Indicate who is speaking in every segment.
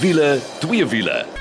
Speaker 1: Wiele, twee wiele.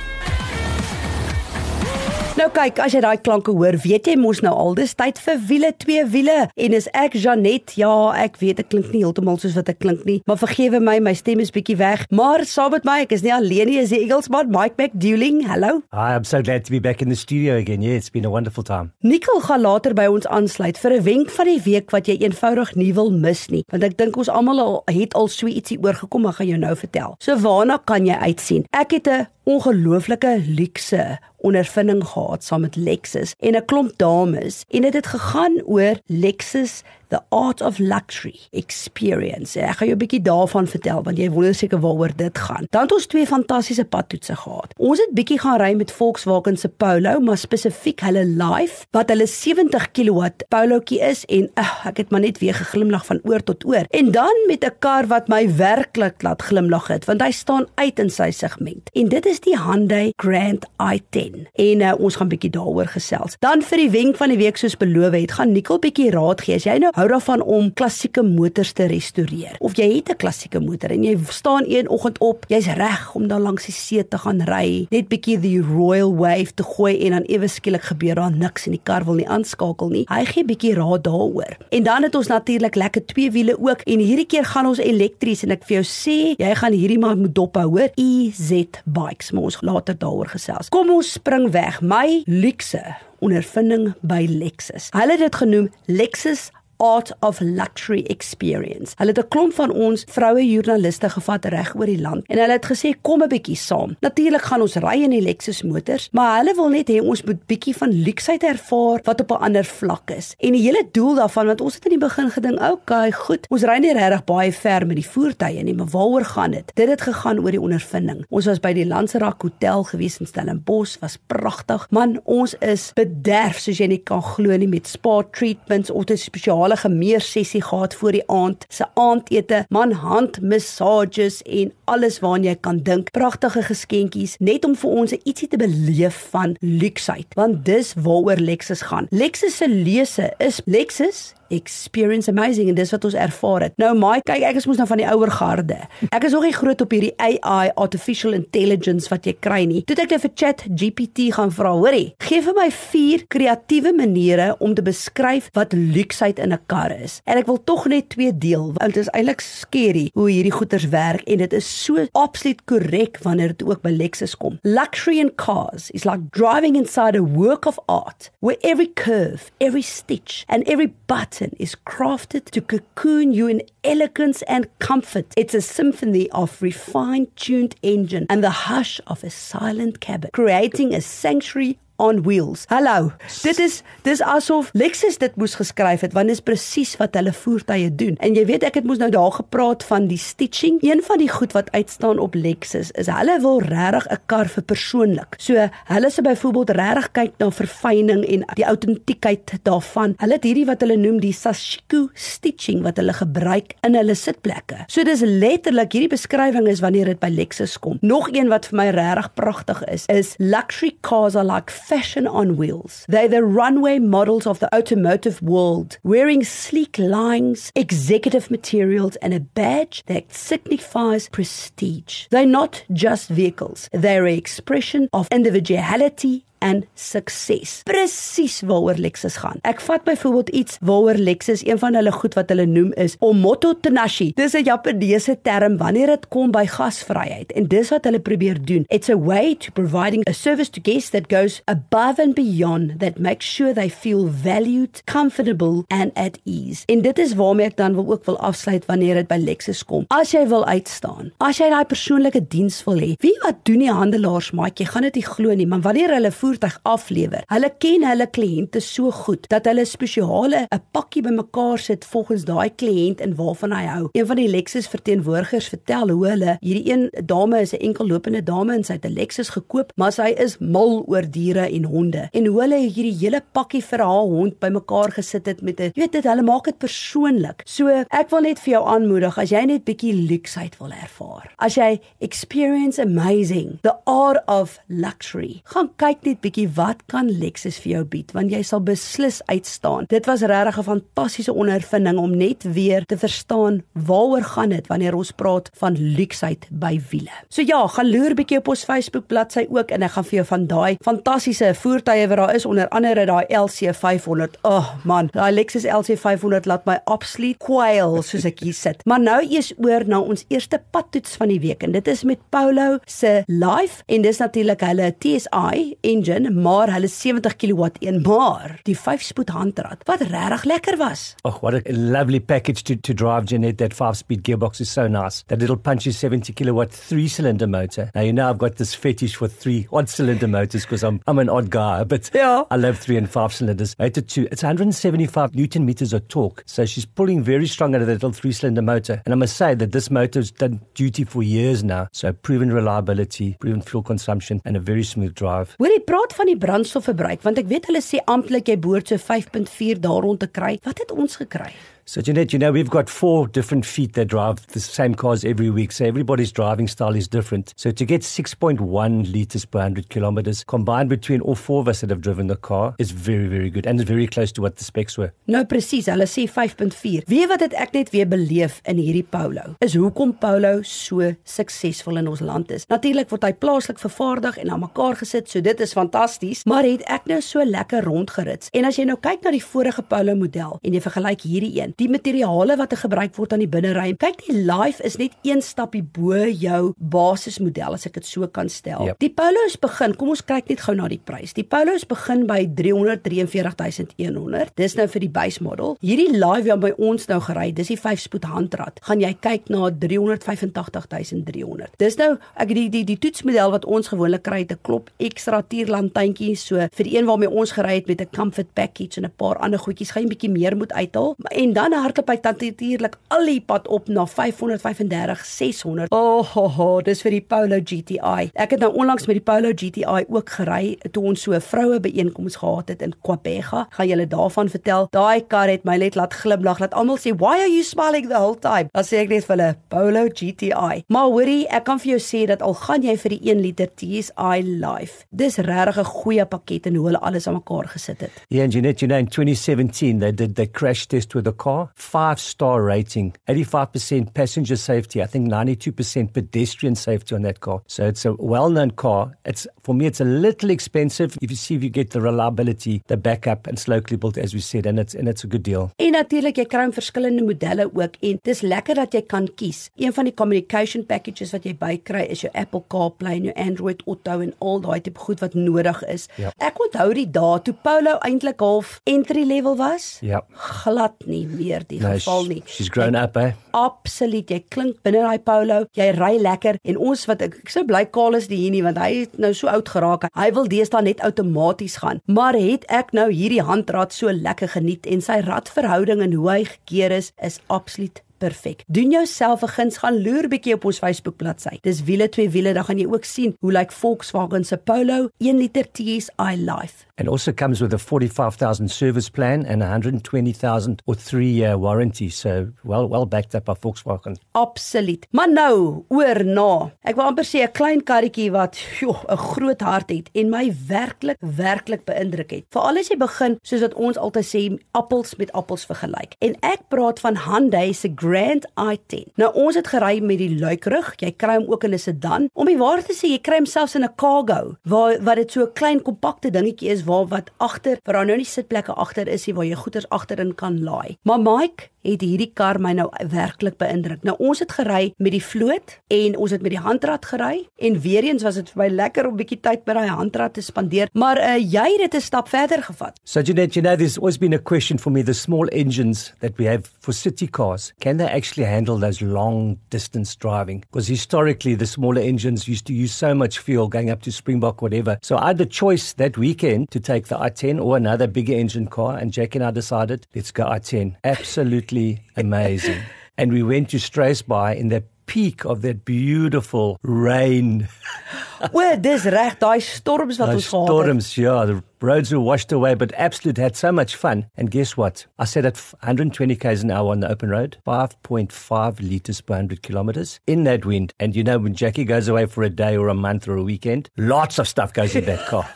Speaker 2: Nou kyk, as jy daai klanke hoor, weet jy mos nou al dis tyd vir wiele twee wiele. En is ek Janet? Ja, ek weet ek klink nie heeltemal soos wat ek klink nie, maar vergewe my, my stem is bietjie weg. Maar saam met my, ek is nie alleen nie, is die Engelsman Mike McDouling. Hallo.
Speaker 3: Hi, I'm so glad to be back in the studio again. Yeah, it's been a wonderful time.
Speaker 2: Nicole gaan later by ons aansluit vir 'n wenk van die week wat jy eenvoudig nie wil mis nie, want ek dink ons almal al het al so ietsie oorgekom, maar gaan jou nou vertel. So waarna kan jy uitsien? Ek het 'n ongelooflike luukse ondervinding gehad saam met Lexus en 'n klomp dames en dit het gegaan oor Lexus The Art of Luxury Experience. Ek gaan jou 'n bietjie daarvan vertel want jy wonder seker waaroor dit gaan. Dan het ons twee fantastiese padtoetse gehad. Ons het bietjie gaan ry met Volkswagen se Polo, maar spesifiek hulle Life wat hulle 70 kW Polootjie is en uh, ek het maar net weer geglimlag van oor tot oor. En dan met 'n kar wat my werklik laat glimlag het want hy staan uit in sy segment. En dit is die Hyundai Grand i10. En uh, ons gaan bietjie daaroor gesels. Dan vir die wenk van die week soos beloof het, gaan Nicole bietjie raad gee. As jy nou hou daarvan om klassieke motors te restoreer. Of jy het 'n klassieke motor en jy staan een oggend op, jy's reg om dan langs die see te gaan ry, net bietjie die Royal Wave te gooi en dan ewe skielik gebeur daar niks en die kar wil nie aanskakel nie. Hy gee bietjie raad daaroor. En dan het ons natuurlik lekker twee wiele ook en hierdie keer gaan ons elektries en ek vir jou sê, jy gaan hierdie maar moet dop hou, hoor. EZ Bikes, maar ons later daaroor gesels. Kom ons spring weg. My luxe ondervinding by Lexus. Hulle het dit genoem Lexus Art of Luxury Experience. Hulle het 'n klomp van ons vroue joernaliste gevat reg oor die land en hulle het gesê kom 'n bietjie saam. Natuurlik gaan ons ry in die Lexus motors, maar hulle wil net hê ons moet bietjie van luksheid ervaar wat op 'n ander vlak is. En die hele doel daarvan want ons het in die begin gedink, "Oké, okay, goed, ons ry nie regtig baie ver met die voertuie nie, maar waaroor gaan dit?" Dit het gegaan oor die ondervinding. Ons was by die Lanserak Hotel gewees in Stellenbosch, was pragtig. Man, ons is bederf soos jy nie kan glo nie met spa treatments of 'n spesiale spesiale gemeer sessie gehad voor die aand, se aandete, man hand massages en alles waaraan jy kan dink. Pragtige geskenkies net om vir ons ietsie te beleef van luksheid, want dis waaroor Lexus gaan. Lexus se lese is Lexus experience amazing en dis wat ons ervaar het. Nou my kyk ek is mos nou van die ouer garde. Ek is nog nie groot op hierdie AI artificial intelligence wat jy kry nie. Toe ek net vir Chat GPT gaan vra, hoorie, gee vir my vier kreatiewe maniere om te beskryf wat luksheid in 'n kar is. En ek wil tog net twee deel want dit is eintlik skerry hoe hierdie goeders werk en dit is so absoluut korrek wanneer dit ook by Lexus kom. Luxury in cars is like driving inside a work of art where every curve, every stitch and every button is crafted to cocoon you in elegance and comfort. It's a symphony of refined tuned engine and the hush of a silent cabin, creating a sanctuary on wheels. Hallo. Dit is dis asof Lexus dit moes geskryf het want dit is presies wat hulle voertuie doen. En jy weet ek het mos nou daar gepraat van die stitching. Een van die goed wat uitstaan op Lexus is hulle wil regtig 'n kar vir persoonlik. So hulle se byvoorbeeld regtig kyk na verfyning en die autentiekheid daarvan. Hulle het hierdie wat hulle noem die Sashiko stitching wat hulle gebruik in hulle sitplekke. So dis letterlik hierdie beskrywing is wanneer dit by Lexus kom. Nog een wat vir my regtig pragtig is, is luxury cars are like fashion on wheels. They're the runway models of the automotive world, wearing sleek lines, executive materials, and a badge that signifies prestige. They're not just vehicles, they're an expression of individuality en sukses. Presies waaroor Lexus gaan. Ek vat byvoorbeeld iets waaroor Lexus een van hulle goed wat hulle noem is Omoto Tenashi. Dis 'n Japaneese term wanneer dit kom by gasvryheid en dis wat hulle probeer doen. It's a way to providing a service to guests that goes above and beyond that makes sure they feel valued, comfortable and at ease. En dit is waarmee ek dan wil ook wil afsluit wanneer dit by Lexus kom. As jy wil uitstaan, as jy daai persoonlike diens wil hê, wie wat doen die handelaars maatjie? Gaan dit nie glo nie, maar wanneer hulle voertuig aflewer. Hulle ken hulle kliënte so goed dat hulle spesiale 'n pakkie bymekaar sit volgens daai kliënt en waarvan hy hou. Een van die Lexus verteenwoordigers vertel hoe hulle hierdie een dame is 'n enkellopende dame en sy het 'n Lexus gekoop, maar sy is mal oor diere en honde. En hoe hulle hierdie hele pakkie vir haar hond bymekaar gesit het met 'n jy weet dit hulle maak dit persoonlik. So ek wil net vir jou aanmoedig as jy net bietjie luksheid wil ervaar. As jy experience amazing the art of luxury. Gaan kyk net kyk bietjie wat kan Lexus vir jou bied want jy sal beslis uitstaan. Dit was regtig 'n fantastiese ondervinding om net weer te verstaan waaroor gaan dit wanneer ons praat van luksheid by wiele. So ja, gaan loer bietjie op ons Facebook bladsy ook en ek gaan vir jou van daai fantastiese voertuie wat daar is onder andere daai LC500. Ag oh, man, daai Lexus LC500 laat my absoluut quail soos ek hier sit. Maar nou eers oor na ons eerste padtoets van die week en dit is met Paulo se Life en dis natuurlik hulle TSI engine, maar hulle 70 kW een maar die 5-spoed handrat wat regtig lekker was.
Speaker 3: Oh, what a lovely package to to drive Jeanette that 5-speed gearbox is so nice. That little punchy 70 kilowatt 3-cylinder motor. Now you know I've got this fetish for 3 odd cylinder motors because I'm I'm an odd guy, but yeah. I love 3 and 5 cylinders. Motor 2, it's 175 newton meters of torque. So she's pulling very strong out of that little 3-cylinder motor. And I must say that this motor has done duty for years now. So proven reliability, proven fuel consumption and a very smooth drive.
Speaker 2: Hoorie, praat van die brandstofverbruik want ek weet hulle sê amptelik jy behoort so 5.4 daar rond te kry. Wat het ons gekry?
Speaker 3: So, Jeanette, you know, we've got four different feet that drive the same cars every week. So, everybody's driving style is different. So, to get 6.1 liters per 100 kilometers combined between all four of us that have driven the car is very, very good. And it's very close to what the specs were.
Speaker 2: Nou, presies. Hulle sê 5.4. Weet wat het ek net weer beleef in hierdie Polo? Is hoekom Polo so suksesvol in ons land is. Natuurlik word hy plaaslik vervaardig en aan mekaar gesit, so dit is fantasties. Maar het ek nou so lekker rondgerits. En as jy nou kyk na die vorige Polo model en jy vergelyk hierdie een, die materiale wat gebruik word aan die binneruim. Kyk, die Life is net een stapie bo jou basismodel as ek dit so kan stel. Yep. Die Polos begin, kom ons kyk net gou na die prys. Die Polos begin by 343100. Dis nou vir die base model. Hierdie Live wat by ons nou gery, dis die 5-spoed handrat. Gaan jy kyk na 385300. Dis nou ek die die die toetsmodel wat ons gewoonlik kry het 'n klop ekstra tierlantuintjie so vir die een waarmee ons gery het met 'n comfort package en 'n paar ander goedjies gaan jy 'n bietjie meer moet uithaal. En dan hardloop hy natuurlik al die pad op na 535 600. Oh, ho, ho, dis vir die Polo GTI. Ek het nou onlangs met die Polo GTI ook gery toe ons so 'n vroue byeenkoms gehad het in Kwapega. Gaan julle daarvan vertel? Daai kar het my net laat glimlag. Laat almal sê, "Why are you smiling the whole time?" Dan sê ek net vir hulle, "Polo GTI." Maar hoorie, ek kan vir jou sê dat al gaan jy vir die 1 liter TSI Life, dis regtig 'n goeie pakket en hoe hulle alles aan mekaar gesit het.
Speaker 3: Yeah, and Jeanette, you know in 2017 they did the crash test with the car five star rating, 85% passenger safety, I think 92% pedestrian safety on that car. So it's a well known car. It's for me, it's a little expensive if you see if you get the reliability, the backup, and it's locally built, as we said, and it's and it's a good deal.
Speaker 2: En natuurlik, jy kry verskillende modelle ook en dis lekker dat jy kan kies. Een van die communication packages wat jy bykry is jou Apple CarPlay en jou Android Auto en al daai tipe goed wat nodig is.
Speaker 3: Ja.
Speaker 2: Ek onthou die dae toe Polo eintlik half entry level was.
Speaker 3: Ja.
Speaker 2: Glad nie meer die
Speaker 3: No,
Speaker 2: geval nie.
Speaker 3: she's grown up, eh?
Speaker 2: Absoluut, jy klink binne daai Polo, jy ry lekker en ons wat ek, ek sou bly Carlos die hier nie want hy het nou so oud geraak. Hy wil deesdae net outomaties gaan. Maar het ek nou hierdie handrat so lekker geniet en sy radverhouding en hoe hy gekeer is is absoluut perfek. Doen jouself 'n guns gaan loer bietjie op ons Facebook bladsy. Dis wiele twee wiele, dan gaan jy ook sien hoe lyk Volkswagen se Polo 1 liter TSI Life.
Speaker 3: And also comes with a 45,000 service plan and 120,000 or 3-year warranty. So well well backed up by Volkswagen.
Speaker 2: Absoluut. Maar nou oor na. Ek wil amper sê 'n klein karretjie wat joh, 'n groot hart het en my werklik werklik beïndruk het. Veral as jy begin soos wat ons altyd sê appels met appels vergelyk. En ek praat van Hyundai se Grand i10. Nou ons het gery met die luikrug. Jy kry hom ook in 'n sedan. Om die waar te sê, jy kry hom selfs in 'n cargo waar wat dit so 'n klein kompakte dingetjie is waar wat agter, waar daar nou nie sitplekke agter is nie waar jy goeder agterin kan laai. Maar Mike het hierdie kar my nou werklik beïndruk. Nou ons het gery met die vloot en ons het met die handrat gery en weer eens was dit vir my lekker om 'n bietjie tyd met daai handrat te spandeer, maar uh, jy het dit 'n stap verder gevat.
Speaker 3: So Jeanette, you know, there's always been a question for me: the small engines that we have for city cars, can they actually handle those long distance driving? Because historically, the smaller engines used to use so much fuel going up to Springbok, whatever. So I had the choice that weekend to take the i10 or another bigger engine car, and Jack and I decided let's go i10. Absolutely amazing. and we went to Strasbourg in that peak of that beautiful rain.
Speaker 2: o, dis reg, daai storms wat ons gehad
Speaker 3: het. Storms, yeah, the roads were washed away, but Absolute had so much fun. And guess what? I said at 120 k's an hour on the open road, 5.5 liters per 100 kilometers in that wind. And you know, when Jackie goes away for a day or a month or a weekend, lots of stuff goes in that car.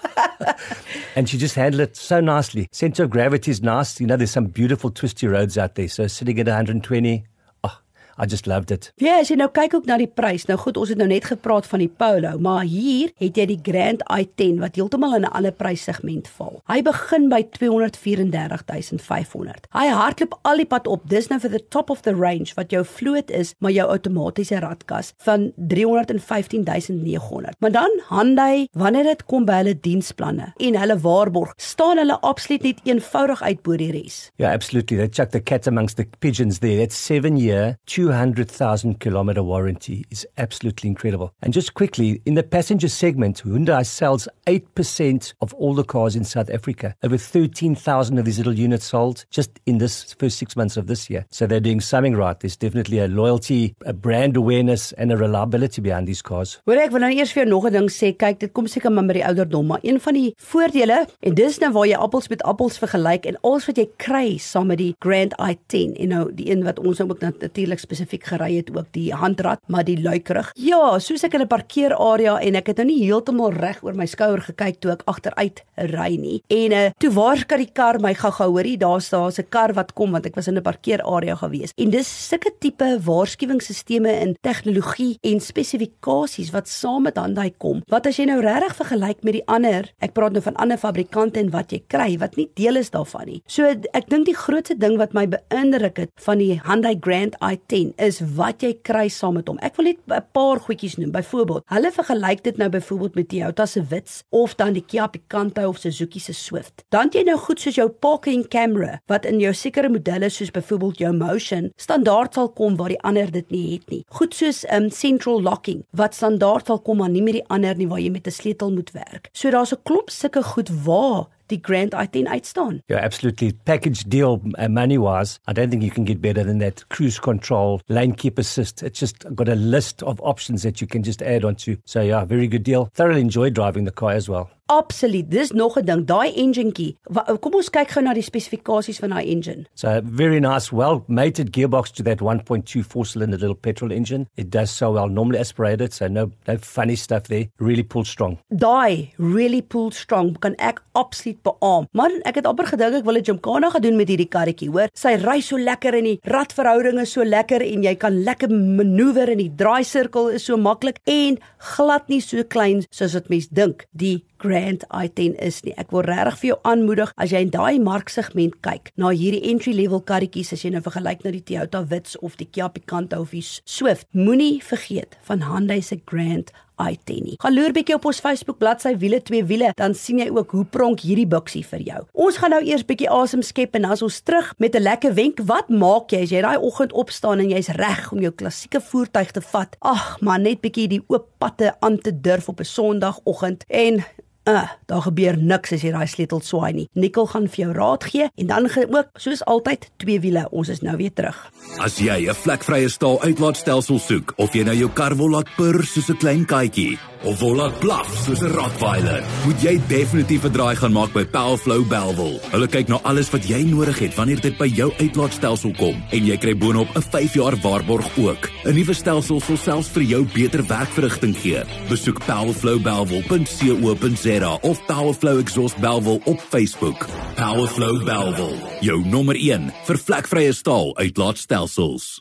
Speaker 3: and she just handled it so nicely. Center of gravity is nice. You know, there's some beautiful twisty roads out there. So sitting at 120, I just loved it.
Speaker 2: Ja, as jy nou kyk ook na die prys. Nou goed, ons het nou net gepraat van die Polo, maar hier het jy die Grand i10 wat heeltemal in 'n ander pryssegment val. Hy begin by 234500. Hy hardloop al die pad op. Dis nou vir the top of the range wat jou vloot is, maar jou outomatiese radkas van 315900. Maar dan Hyundai, wanneer dit kom by hulle diensplanne en hulle waarborg, staan hulle absoluut net eenvoudig uit bo die res.
Speaker 3: Yeah, absolutely. They chuck the cat amongst the pigeons there. That's 7 year 200,000 kilometer warranty is absolutely incredible. And just quickly, in the passenger segment, Hyundai sells 8% of all the cars in South Africa. Over 13,000 of these little units sold just in this first six months of this year. So they're doing something right. There's definitely a loyalty, a brand awareness, and a reliability behind these cars.
Speaker 2: Hoor ek wil nou eers vir jou nog 'n ding sê. Kyk, dit kom seker maar met die ouderdom, maar een van die voordele en dis nou waar jy appels met appels vergelyk en alles wat jy kry saam met die Grand i10 en nou die een wat ons nou ook natuurlik spesifiek gery het ook die handrat, maar die luikerig. Ja, soos ek in 'n parkeerarea en ek het nou nie heeltemal reg oor my skouer gekyk toe ek agteruit ry nie. En uh, toe waar kan die kar my gou-gou hoorie? Daar's daar's 'n kar wat kom want ek was in 'n parkeerarea gewees. En dis sulke tipe waarskuwingsstelsels en tegnologie en spesifikasies wat saam met Hyundai kom. Wat as jy nou regtig vergelyk met die ander, ek praat nou van ander fabrikante en wat jy kry wat nie deel is daarvan nie. So ek dink die grootste ding wat my beïndruk het van die Hyundai Grand i10 10 is wat jy kry saam met hom. Ek wil net 'n paar goedjies noem. Byvoorbeeld, hulle vergelyk dit nou byvoorbeeld met Toyota se Wits of dan die Kia Picanto of Suzuki se Swift. Dan jy nou goed soos jou parking camera wat in jou sekere modelle soos byvoorbeeld jou Motion standaard sal kom waar die ander dit nie het nie. Goed soos um central locking wat standaard sal kom maar nie met die ander nie waar jy met 'n sleutel moet werk. So daar's 'n klop sulke goed waar die Grand i10 uitstaan.
Speaker 3: Yeah, absolutely. Package deal uh, money wise, I don't think you can get better than that. Cruise control, lane keep assist. It's just got a list of options that you can just add onto. So yeah, very good deal. Thoroughly enjoyed driving the car as well.
Speaker 2: Absoluut. Dis nog 'n ding, daai enginetjie. Kom ons kyk gou na die spesifikasies van daai engine.
Speaker 3: So very nice, well mated gearbox to that 1.2 four-cylinder little petrol engine. It does so well, normally aspirated, so no no funny stuff there. Really pulled strong.
Speaker 2: Daai really pulled strong kan ek absoluut beamoen. Maar ek het amper gedink ek wil 'n gymkhana gedoen met hierdie karretjie, hoor. Sy ry so lekker en die radverhouding is so lekker en jy kan lekker manoeuvreer en die draaisirkel is so maklik en glad nie so klein soos wat mense dink. Die Grand i10 is nie. Ek wil regtig vir jou aanmoedig as jy in daai marksegment kyk na hierdie entry level karretjies as jy nou vergelyk na die Toyota Wits of die Kia Picanto of die Swift, moenie vergeet van Hyundai se Grand i10. Gaan loer bietjie op ons Facebook bladsy wiele twee wiele, dan sien jy ook hoe pronk hierdie buksie vir jou. Ons gaan nou eers bietjie asem skep en dan is ons terug met 'n lekker wenk. Wat maak jy as jy daai oggend opstaan en jy's reg om jou klassieke voertuig te vat? Ag, maar net bietjie die oop padte aan te durf op 'n Sondagoggend en Uh, daar gebeur niks as jy daai sleutel swaai nie. Nikkel gaan vir jou raad gee en dan ook soos altyd twee wiele. Ons is nou weer terug.
Speaker 1: As jy 'n vlekvrye staal uitlaatstelsel soek of jy nou jou kar wil laat purr soos 'n klein katjie of wil laat blaf soos 'n rottweiler, moet jy definitief 'n draai gaan maak by Powerflow Belwel. Hulle kyk na alles wat jy nodig het wanneer dit by jou uitlaatstelsel kom en jy kry boonop 'n 5 jaar waarborg ook. 'n Nuwe stelsel sal selfs vir jou beter werkverrigting gee. Besoek powerflowbelwel.co.za Zera of Powerflow Exhaust Belwel op Facebook. Powerflow Belwel, jou nommer 1 vir vlekvrye staal uitlaatstelsels.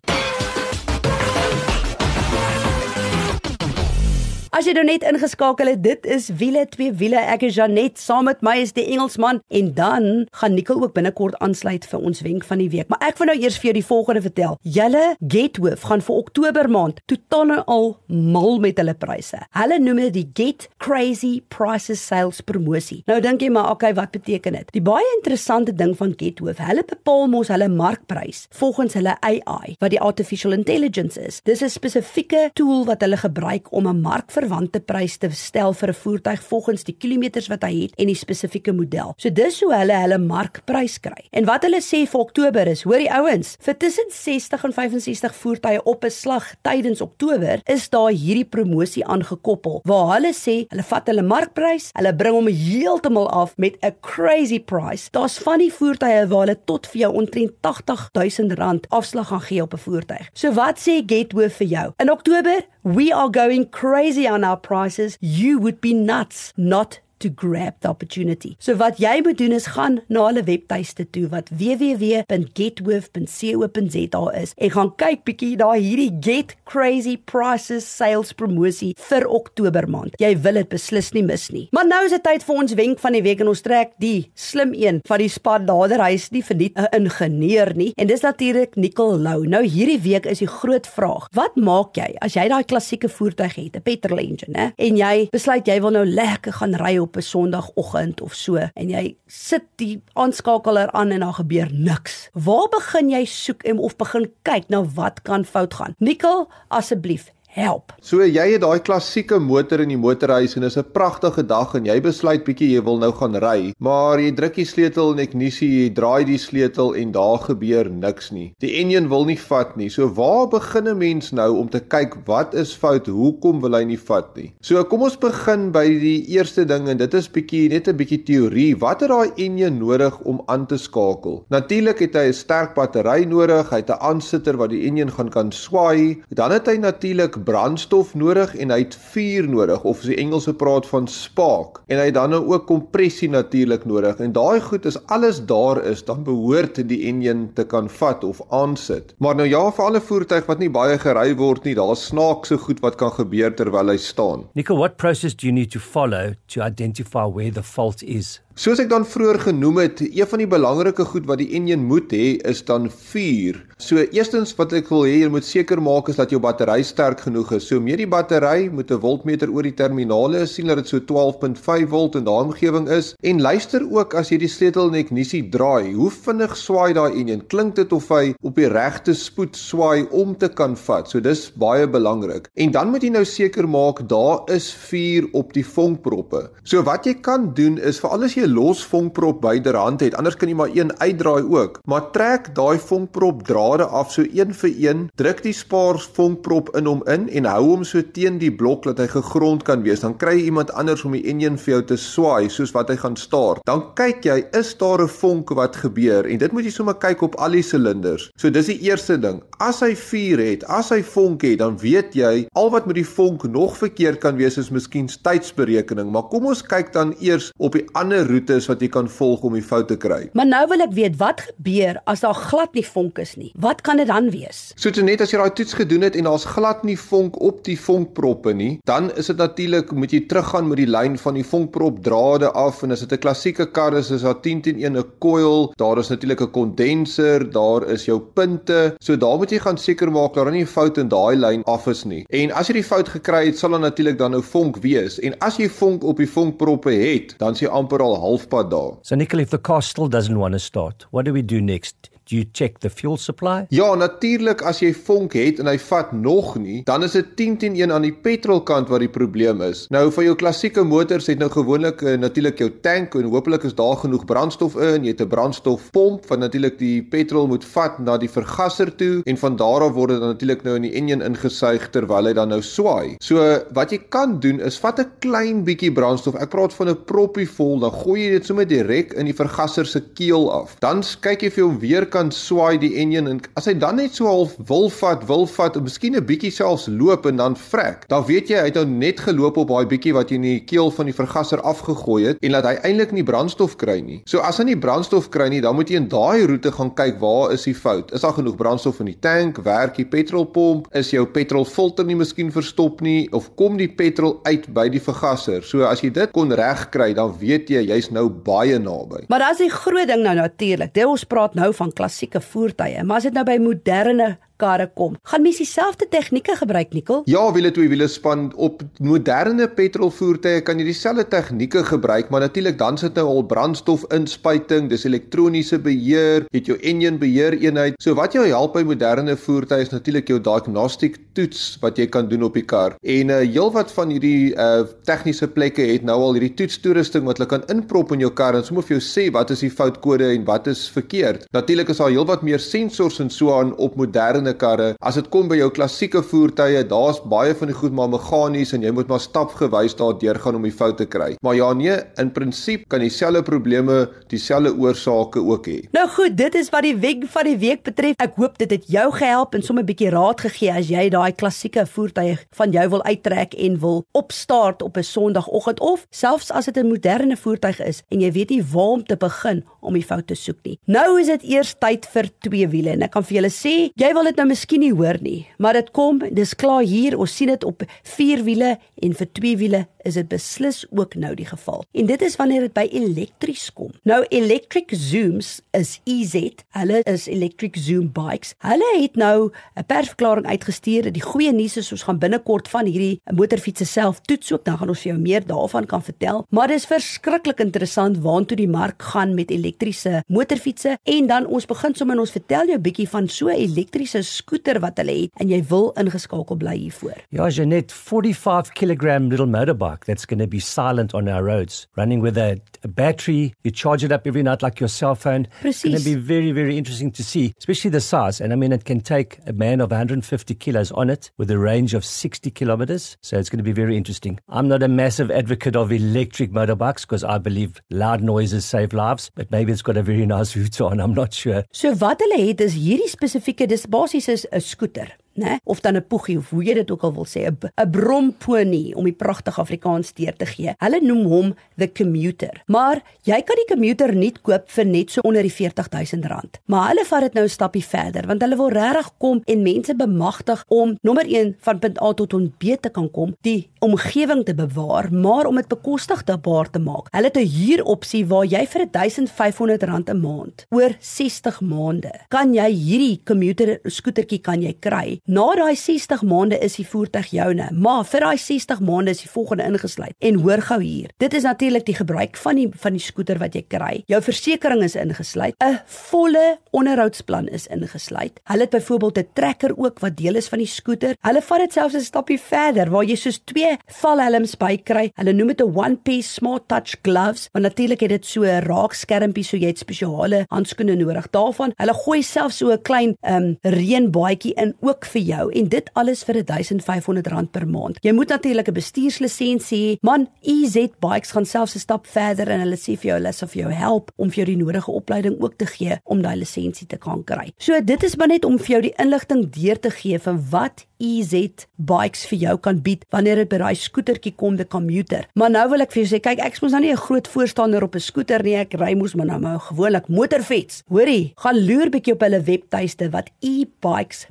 Speaker 2: As jy nou net ingeskakel het, dit is wiele twee wiele. Ek is Janet, saam met my is die Engelsman en dan gaan Nicole ook binnekort aansluit vir ons wenk van die week. Maar ek wil nou eers vir jou die volgende vertel. Julle Gethoof gaan vir Oktober maand totaal al mal met hulle pryse. Hulle noem dit die Get Crazy Prices Sales promosie. Nou dink jy maar, okay, wat beteken dit? Die baie interessante ding van Gethoof, hulle bepaal mos hulle markprys volgens hulle AI, wat die artificial intelligence is. Dis 'n spesifieke tool wat hulle gebruik om 'n mark verwante prys te stel vir 'n voertuig volgens die kilometers wat hy het en die spesifieke model. So dis hoe hulle hulle markprys kry. En wat hulle sê vir Oktober is, hoor die ouens, vir tussen 60 en 65 voertuie op 'n slag tydens Oktober is daar hierdie promosie aangekoppel waar hulle sê hulle vat hulle markprys, hulle bring hom heeltemal af met 'n crazy price. Daar's van die voertuie waar hulle tot vir jou omtrent 80 000 rand afslag gaan gee op 'n voertuig. So wat sê Getwo vir jou? In Oktober, we are going crazy on our prices. You would be nuts not to grab the opportunity. So wat jy moet doen is gaan na hulle webtuiste toe wat www.getwoof.co.za is en gaan kyk bietjie daar hierdie Get Crazy Prices sales promosie vir Oktober maand. Jy wil dit beslis nie mis nie. Maar nou is dit tyd vir ons wenk van die week en ons trek die slim een van die span nader. Hy is nie verniet 'n ingenieur nie en dis natuurlik Nicole Lou. Nou hierdie week is die groot vraag: Wat maak jy as jy daai klassieke voertuig het, 'n petrol engine, hè, en jy besluit jy wil nou lekker gaan ry op op 'n Sondagoggend of so en jy sit die aanskakeler aan en daar gebeur niks. Waar begin jy soek en of begin kyk na wat kan fout gaan? Nikkel, asseblief, help.
Speaker 4: So jy het daai klassieke motor in die motorhuis en dis 'n pragtige dag en jy besluit bietjie jy wil nou gaan ry, maar jy druk die sleutel in die ignisie, jy draai die sleutel en daar gebeur niks nie. Die enjin wil nie vat nie. So waar begin 'n mens nou om te kyk wat is fout? Hoekom wil hy nie vat nie? So kom ons begin by die eerste ding en dit is bietjie net 'n bietjie teorie. Wat het daai enjin nodig om aan te skakel? Natuurlik het hy 'n sterk battery nodig, hy het 'n aansitter wat die enjin gaan kan swaai. Dan het hy natuurlik brandstof nodig en hy het vuur nodig of as die Engelse praat van spark en hy het dan nou ook kompressie natuurlik nodig en daai goed is alles daar is dan behoort die enjin te kan vat of aansit. Maar nou ja vir alle voertuig wat nie baie gery word nie, daar's snaakse goed wat kan gebeur terwyl hy staan.
Speaker 3: Nico, what process do you need to follow to identify where the fault is?
Speaker 4: Soos ek dan vroeër genoem het, een van die belangrike goed wat die enjin moet hê is dan vuur. So eerstens wat ek wil hê jy moet seker maak is dat jou battery sterk genoeg is. So meer die battery moet 'n voltmeter oor die terminale sien dat dit so 12.5 volt in daai omgewing is en luister ook as jy die sleutel in die ignisie draai, hoe vinnig swaai daai enjin? Klink dit of hy op die regte spoed swaai om te kan vat? So dis baie belangrik. En dan moet jy nou seker maak daar is vuur op die vonkproppe. So wat jy kan doen is vir alles jy 'n los vonkprop byderhand het, anders kan jy maar een uitdraai ook. Maar trek daai vonkprop drade af so een vir een, druk die spaar vonkprop in hom in en hou hom so teen die blok dat hy gegrond kan wees. Dan kry jy iemand anders om die enjin vir jou te swaai soos wat hy gaan staar. Dan kyk jy, is daar 'n vonk wat gebeur? En dit moet jy sommer kyk op al die silinders. So dis die eerste ding. As hy vuur het, as hy vonk het, dan weet jy al wat met die vonk nog verkeerd kan wees is miskien tydsberekening, maar kom ons kyk dan eers op die ander roetes wat jy kan volg om die fout te kry.
Speaker 2: Maar nou wil ek weet wat gebeur as daar glad nie vonk is nie. Wat kan dit dan wees?
Speaker 4: So net as jy daai toets gedoen het en daar's glad nie vonk op die vonkproppe nie, dan is dit natuurlik moet jy teruggaan met die lyn van die vonkprop drade af en as dit 'n klassieke kar is, is daar 10 teen 1 'n coil, daar is natuurlik 'n kondenser, daar is jou punte. So daar moet jy gaan seker maak dat daar nie 'n fout in daai lyn af is nie. En as jy die fout gekry het, sal dan natuurlik dan nou vonk wees. En as jy vonk op die vonkproppe het, dan is jy amper al halfpad daar.
Speaker 3: So Nicole, if the car still doesn't want to start, what do we do next? Do you check the fuel supply?
Speaker 4: Ja, natuurlik as jy vonk het en hy vat nog nie, dan is dit 10 teen 1 aan die petrolkant wat die probleem is. Nou vir jou klassieke motors het nou gewoonlik uh, natuurlik jou tank en hopelik is daar genoeg brandstof in. Jy het 'n brandstofpomp wat natuurlik die petrol moet vat na die vergaser toe en van daar af word dit natuurlik nou in die enjin ingesuig terwyl hy dan nou swaai. So wat jy kan doen is vat 'n klein bietjie brandstof. Ek praat van 'n proppie vol, dan gooi jy dit sommer direk in die vergaser se keel af. Dan kyk jy vir hom weer kan swaai die enjin en as hy dan net so half wil vat, wil vat en miskien 'n bietjie selfs loop en dan vrek, dan weet jy hy het nou net geloop op daai bietjie wat jy in die keel van die vergaser afgegooi het en laat hy eintlik nie brandstof kry nie. So as hy nie brandstof kry nie, dan moet jy in daai roete gaan kyk waar is die fout? Is daar genoeg brandstof in die tank? Werk die petrolpomp? Is jou petrolfilter nie miskien verstop nie of kom die petrol uit by die vergaser? So as jy dit kon regkry, dan weet jy jy's nou baie naby.
Speaker 2: Maar as die groot ding nou natuurlik, dit ons praat nou van klassieke voertuie, maar as dit nou by moderne karre kom. Gaan mens dieselfde tegnieke gebruik, Nicole?
Speaker 4: Ja, wiele twee wiele span op moderne petrolvoertuie kan jy dieselfde tegnieke gebruik, maar natuurlik dan sit nou al brandstofinspuiting, dis elektroniese beheer, het jou engine beheer eenheid. So wat jou help by moderne voertuie is natuurlik jou diagnostic toets wat jy kan doen op die kar. En uh heelwat van hierdie uh tegniese plekke het nou al hierdie toetstoerusting wat hulle kan inprop in jou kar en sommer vir jou sê wat is die foutkode en wat is verkeerd. Natuurlik is daar heelwat meer sensors en so aan op moderne karre. As dit kom by jou klassieke voertuie, daar's baie van die goed maar meganies en jy moet maar stapgewys daardeur gaan om die fout te kry. Maar ja nee, in prinsip kan dieselfde probleme, dieselfde oorsake ook hê.
Speaker 2: Nou goed, dit is wat die week van die week betref. Ek hoop dit het jou gehelp en sommer 'n bietjie raad gegee as jy daai klassieke voertuig van jou wil uittrek en wil opstart op 'n Sondagoggend of selfs as dit 'n moderne voertuig is en jy weet nie waar om te begin om die fout te soek nie. Nou is dit eers tyd vir twee wiele en ek kan vir julle sê, jy wil dit nou miskien nie hoor nie, maar dit kom, dis klaar hier. Ons sien dit op vier wiele en vir twee wiele is dit beslis ook nou die geval. En dit is wanneer dit by elektries kom. Nou Electric Zooms is EZ. Hulle is Electric Zoom bikes. Hulle het nou 'n persverklaring uitgestuur. Die goeie nuus is ons gaan binnekort van hierdie motorfietsse self toets ook. Dan gaan ons vir jou meer daarvan kan vertel. Maar dis verskriklik interessant waantoe die mark gaan met elektriese motorfietsse en dan ons begin sommer ons vertel jou bietjie van so 'n elektriese skooter wat hulle het en jy wil ingeskakel bly hiervoor.
Speaker 3: Ja, Janet, 45 kilogram little motorbike that's going to be silent on our roads, running with a, a battery. You charge it up every night like your cell phone. It's going to be very, very interesting to see, especially the size. And I mean, it can take a man of 150 kilos on it with a range of 60 kilometers. So it's going to be very interesting. I'm not a massive advocate of electric motorbikes because I believe loud noises save lives, but maybe it's got a very nice router on. I'm not sure.
Speaker 2: So wat hulle het is hierdie spesifieke dis basies is 'n skooter né of dan 'n poegie of hoe jy dit ook al wil sê 'n bromponie om die pragtige Afrikaans deur te gee. Hulle noem hom the commuter. Maar jy kan die commuter nie koop vir net so onder die R40000 rand. Maar hulle vat dit nou 'n stappie verder want hulle wil regtig kom en mense bemagtig om nommer 1 van punt A tot punt B te kan kom, die omgewing te bewaar, maar om dit bekostigbaar te maak. Hulle het 'n huuropsie waar jy vir R1500 'n maand oor 60 maande kan jy hierdie commuter skootertjie kan jy kry Na daai 60 maande is die voertuig joune, maar vir daai 60 maande is die volgende ingesluit. En hoor gou hier. Dit is natuurlik die gebruik van die van die skooter wat jy kry. Jou versekerings is ingesluit. 'n Volle onderhoudsplan is ingesluit. Hulle het byvoorbeeld 'n trekker ook wat deel is van die skooter. Hulle vat dit selfs 'n stappie verder waar jy soos twee valhelms by kry. Hulle noem dit 'n one piece smart touch gloves, want natuurlik het dit so 'n raakskermpie so jy het spesiale handskoene nodig daarvan. Hulle gooi selfs so 'n klein ehm um, reënbaadjie in ook vir jou en dit alles vir R1500 per maand. Jy moet natuurlik 'n bestuurslisensie hê. Man, EZ Bikes gaan selfs 'n stap verder en hulle sê vir jou hulle sal vir jou help om vir jou die nodige opleiding ook te gee om daai lisensie te kan kry. So dit is maar net om vir jou die inligting deur te gee van wat EZ Bikes vir jou kan bied wanneer dit by daai skootertjie kom, die commuter. Maar nou wil ek vir jou sê, kyk, ek mos nou nie 'n groot voorstander op 'n skooter nie. Ek ry mos maar nou maar gewoonlik motorfiets. Hoorie, gaan loer bietjie op hulle webtuiste wat ebikes.co.za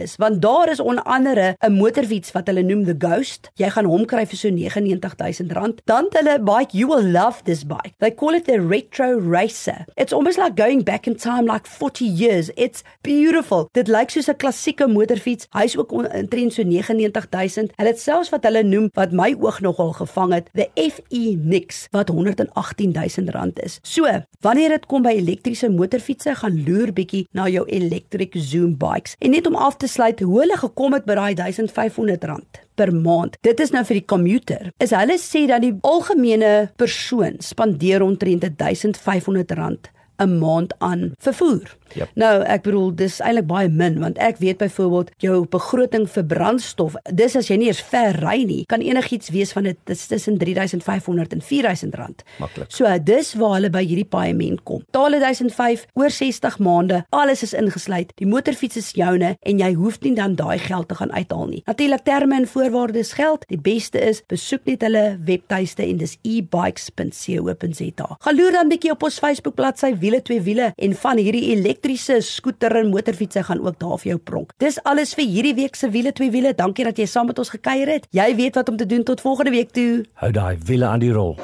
Speaker 2: is, want daar is onder andere 'n motorfiets wat hulle noem the Ghost. Jy gaan hom kry vir so R99000. Dan hulle bike, you will love this bike. They call it the Retro Racer. It's almost like going back in time like 40 years. It's beautiful. Dit lyk soos 'n klassieke motor motorfiets. Hy's ook intrent so 99000. Hulle het selfs wat hulle noem wat my oog nogal gevang het, the FE Nix wat 118000 rand is. So, wanneer dit kom by elektriese motorfietsse, gaan loer bietjie na jou Electric Zoom bikes. En net om af te sluit, hoe hulle gekom het by daai 1500 rand per maand. Dit is nou vir die commuter. Is hulle sê dat die algemene persoon spandeer omtrent 1500 rand 'n maand aan vervoer. Yep. Nou, ek bedoel dis eintlik baie min want ek weet byvoorbeeld jou begroting vir brandstof, dis as jy nie eens ver ry nie, kan enigiets wees van dit is tussen 3500 en 4000 rand.
Speaker 3: Maklik.
Speaker 2: So dis waar hulle by hierdie paaiement kom. Taal 1005 oor 60 maande, alles is ingesluit. Die motorfiets is joune en jy hoef nie dan daai geld te gaan uithaal nie. Natuurlik terme en voorwaardes geld. Die beste is besoek net hulle webtuiste en dis ebikes.co.za. Gaan loer dan bietjie op ons Facebook bladsy wiele twee wiele en van hierdie elektriese skooter en motorfietsse gaan ook daar vir jou pronk. Dis alles vir hierdie week se wiele twee wiele. Dankie dat jy saam met ons gekuier het. Jy weet wat om te doen tot volgende week toe.
Speaker 3: Hou daai wiele aan die rol.